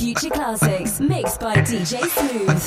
Future classics mixed by DJ Smooth.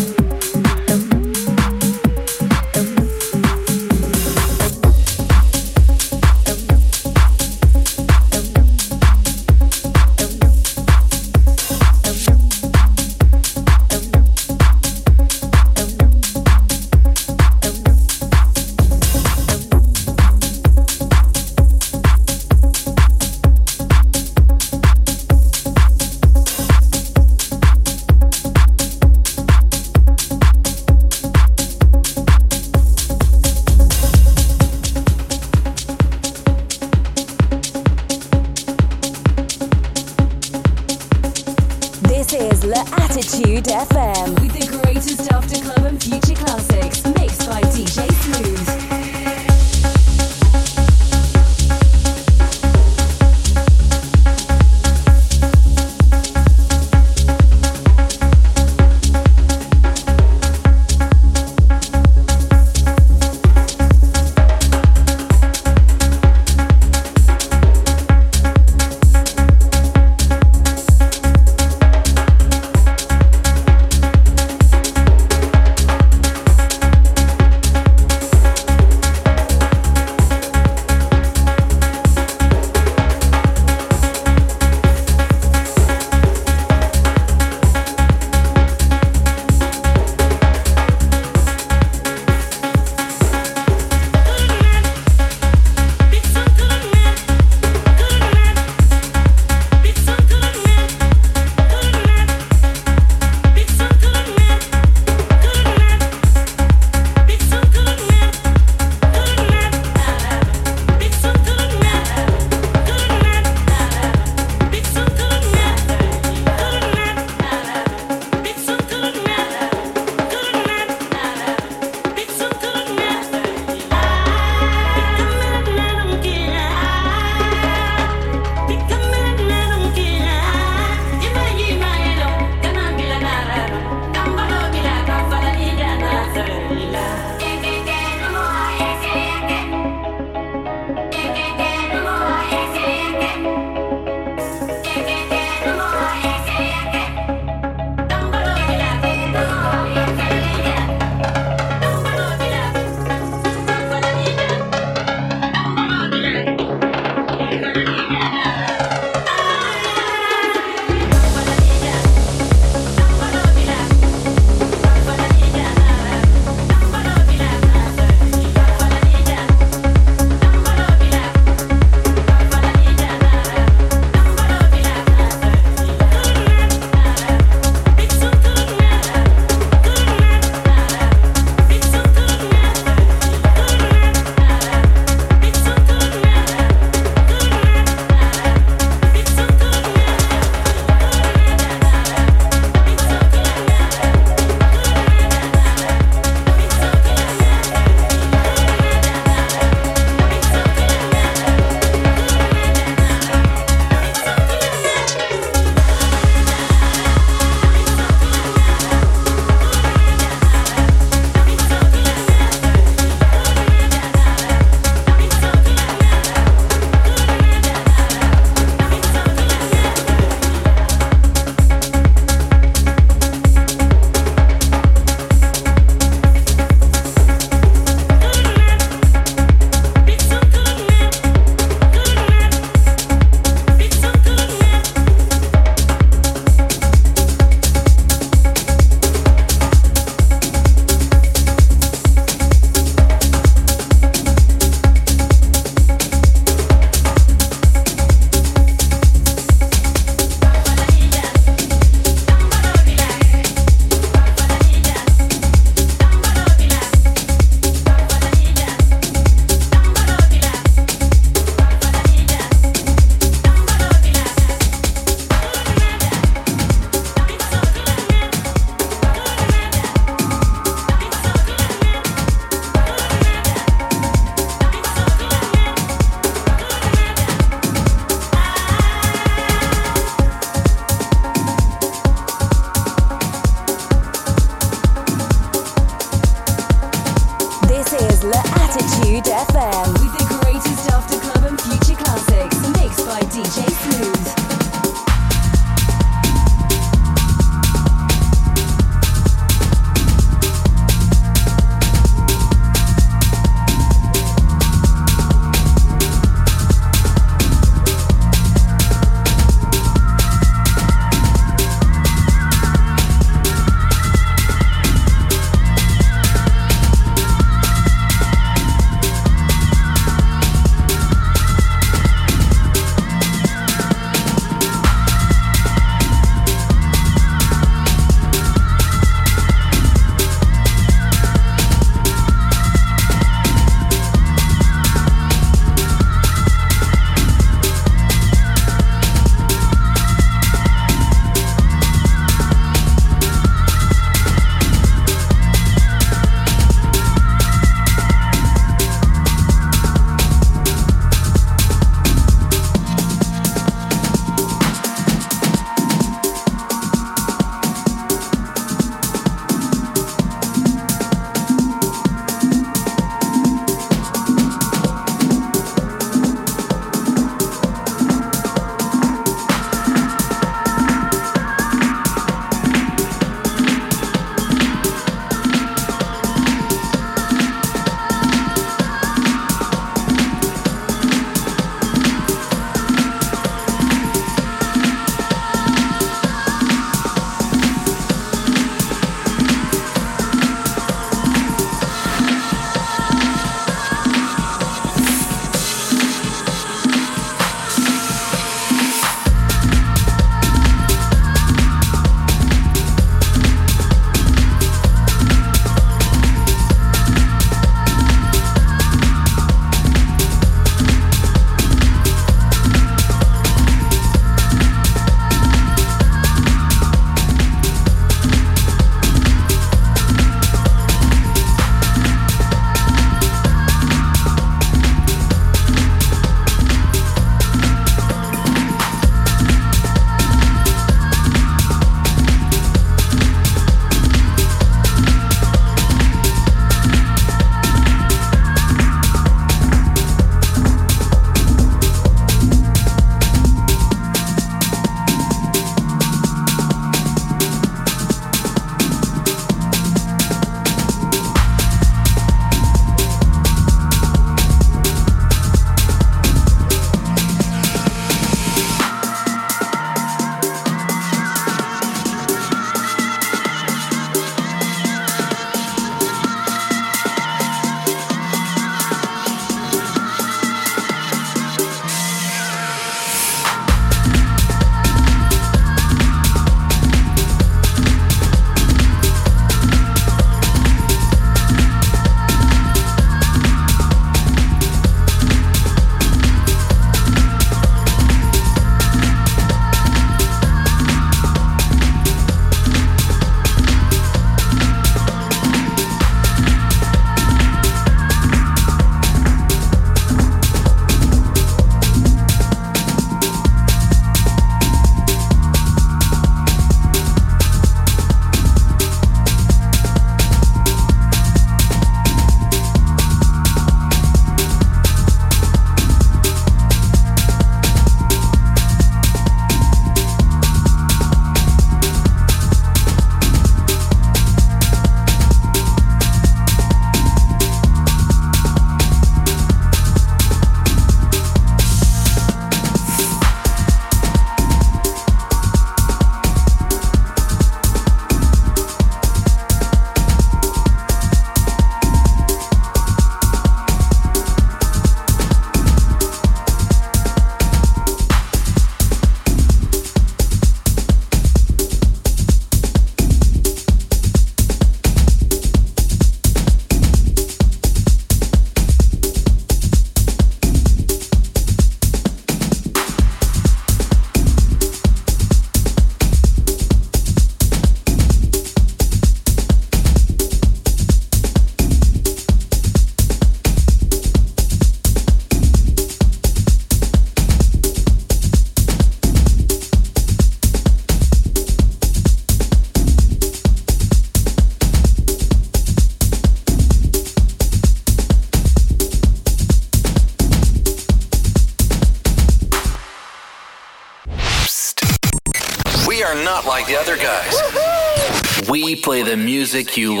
Music you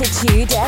Attitude.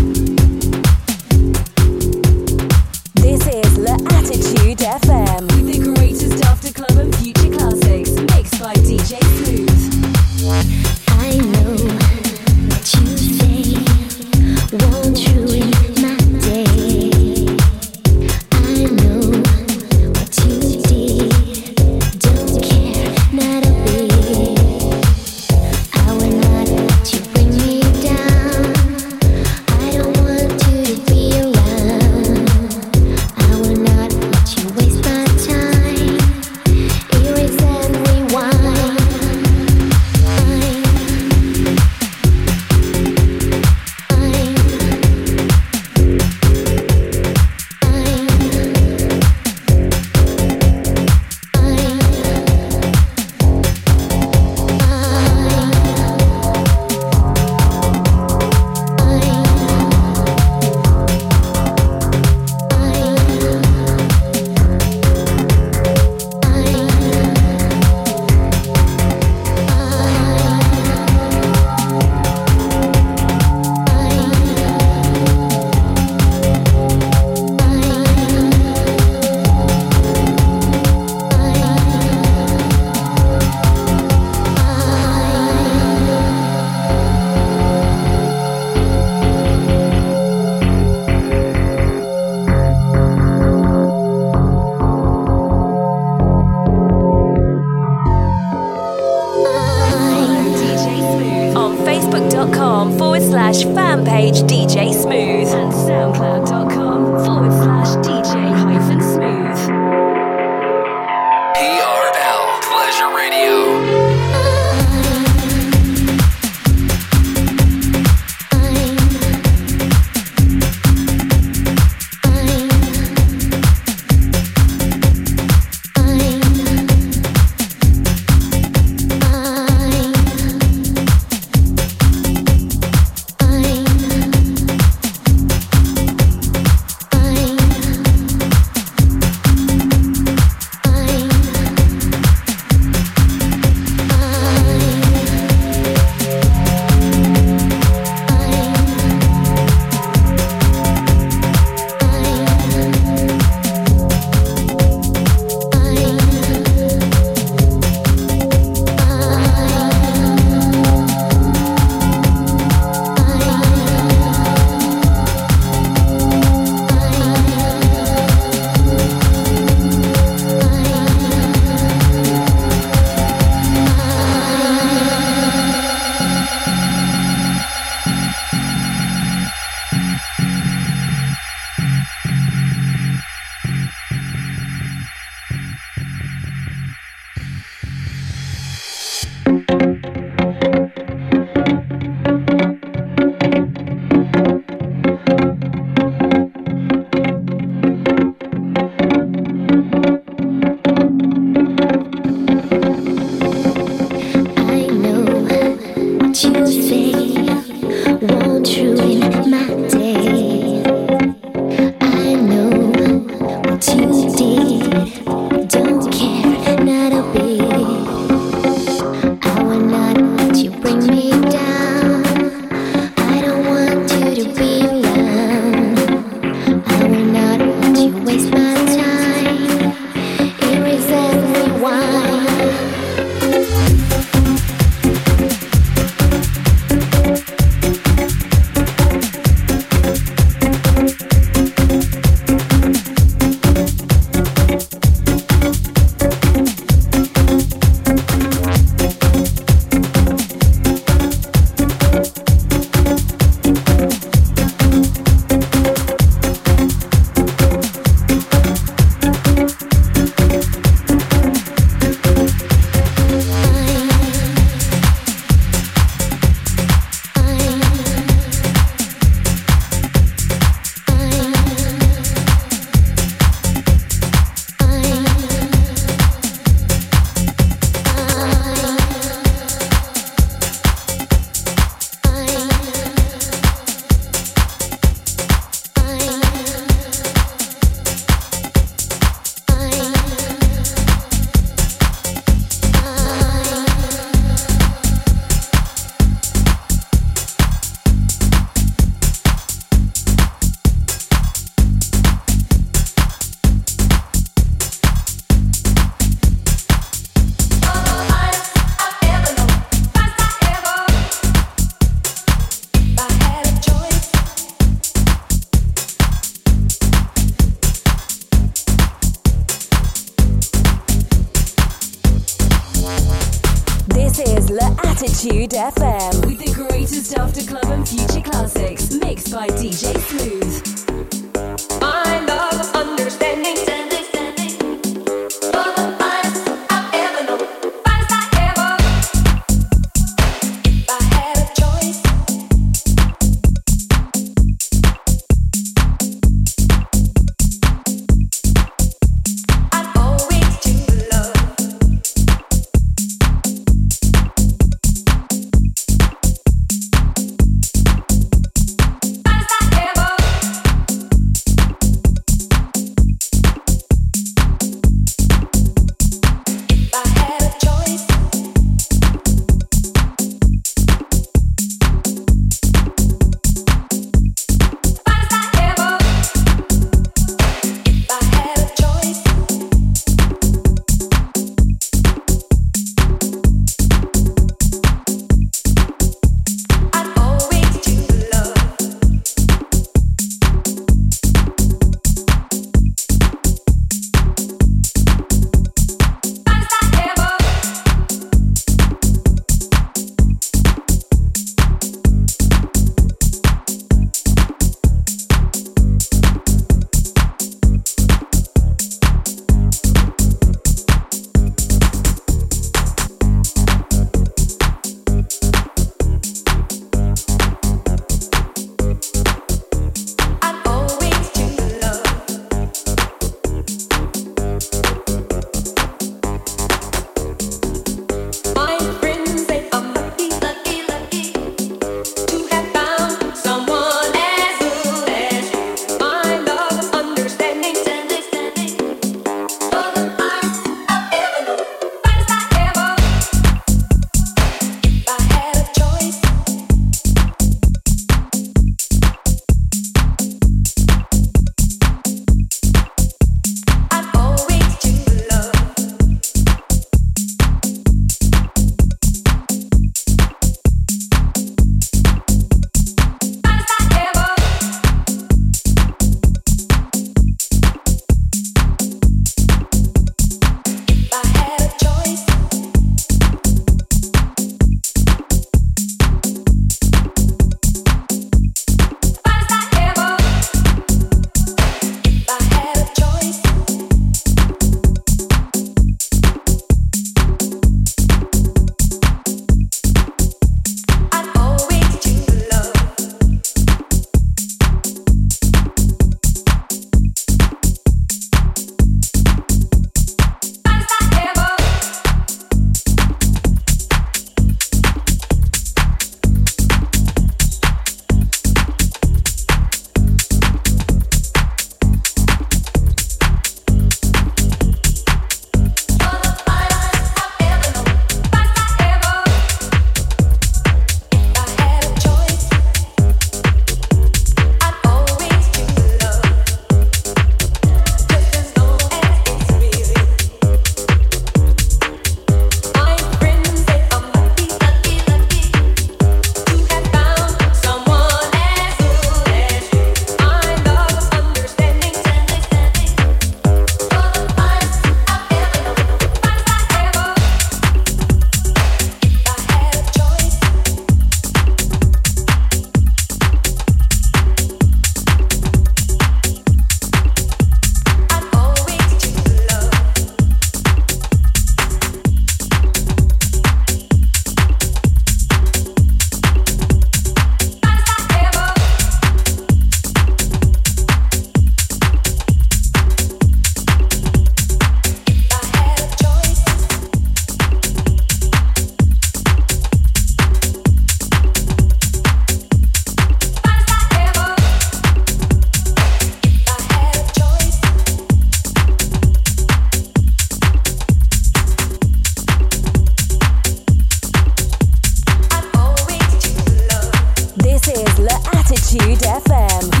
to FM.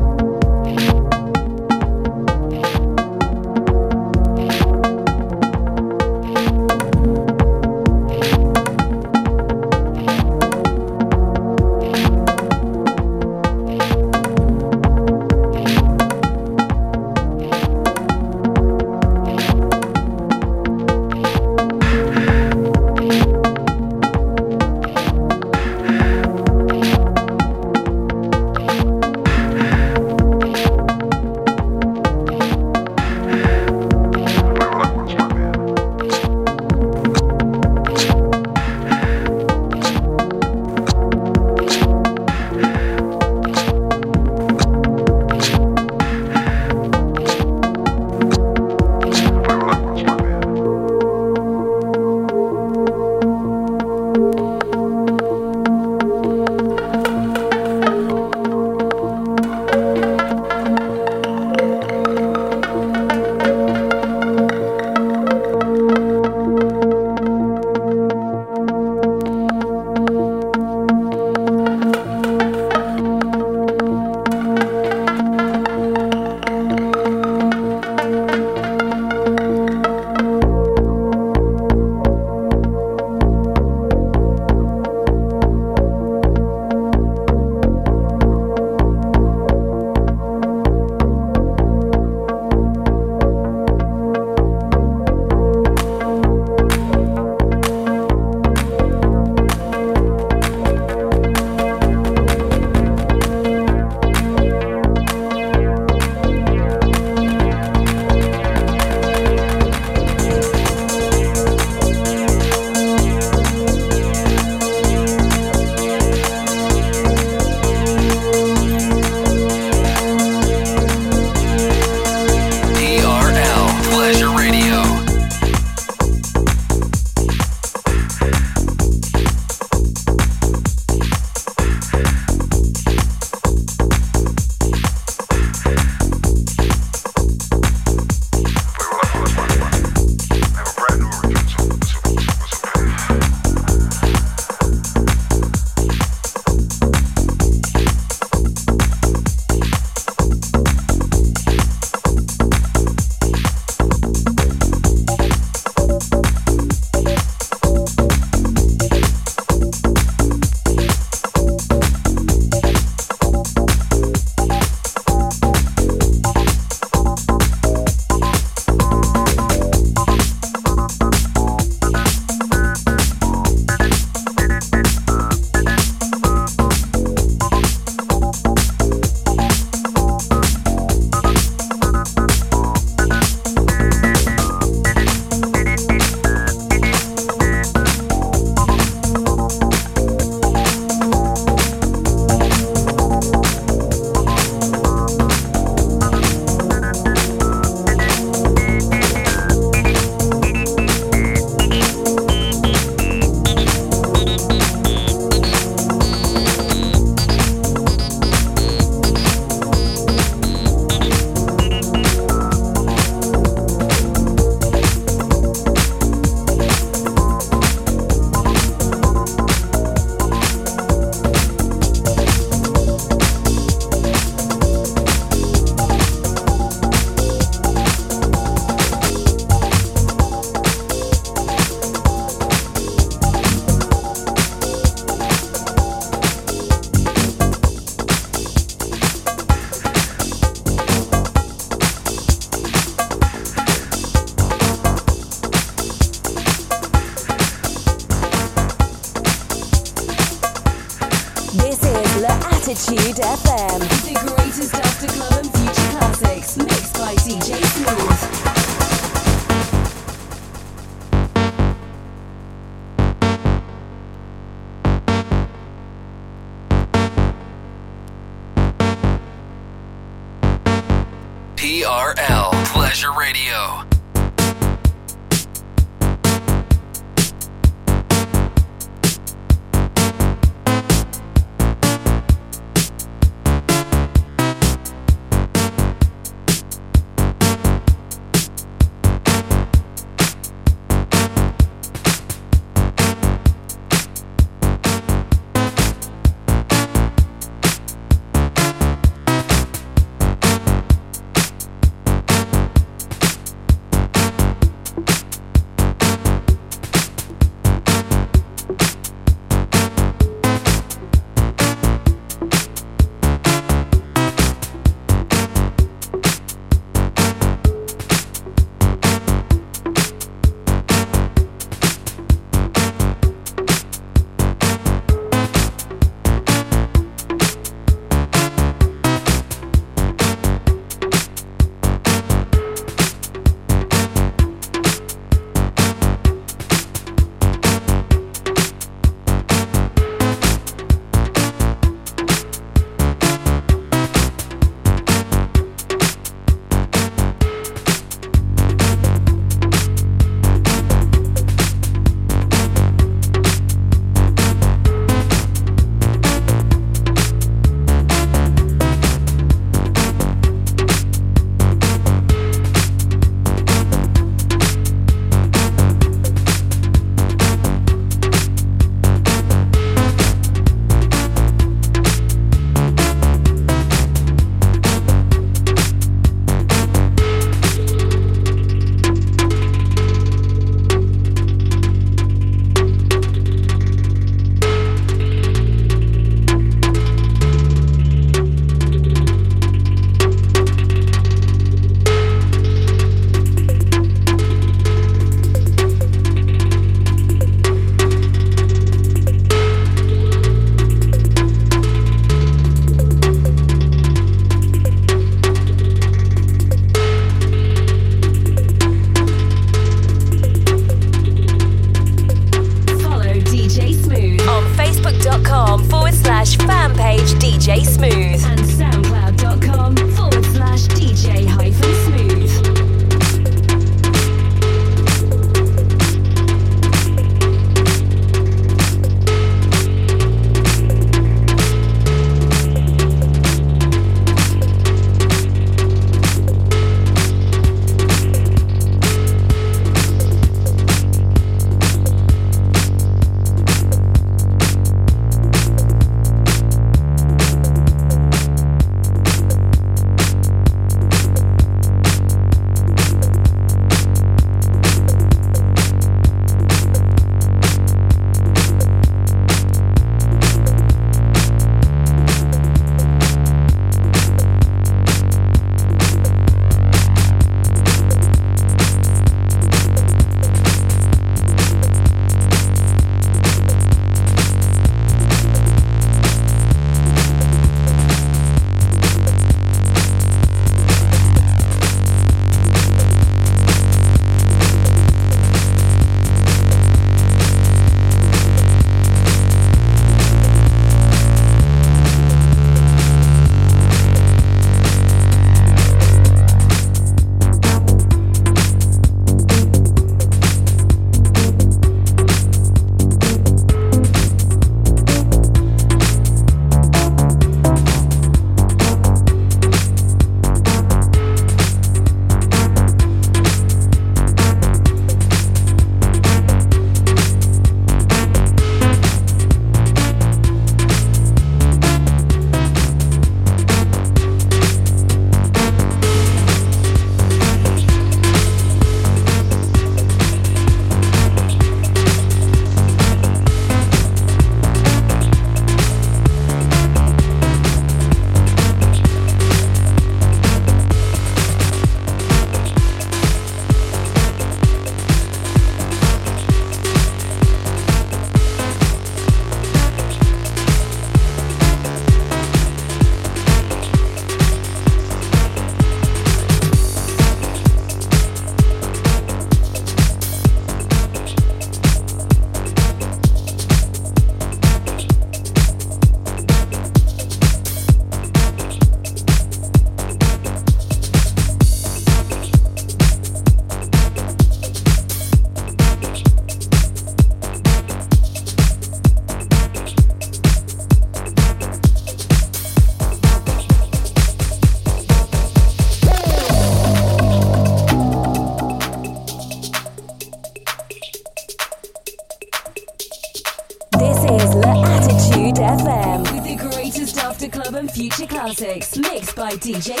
By DJ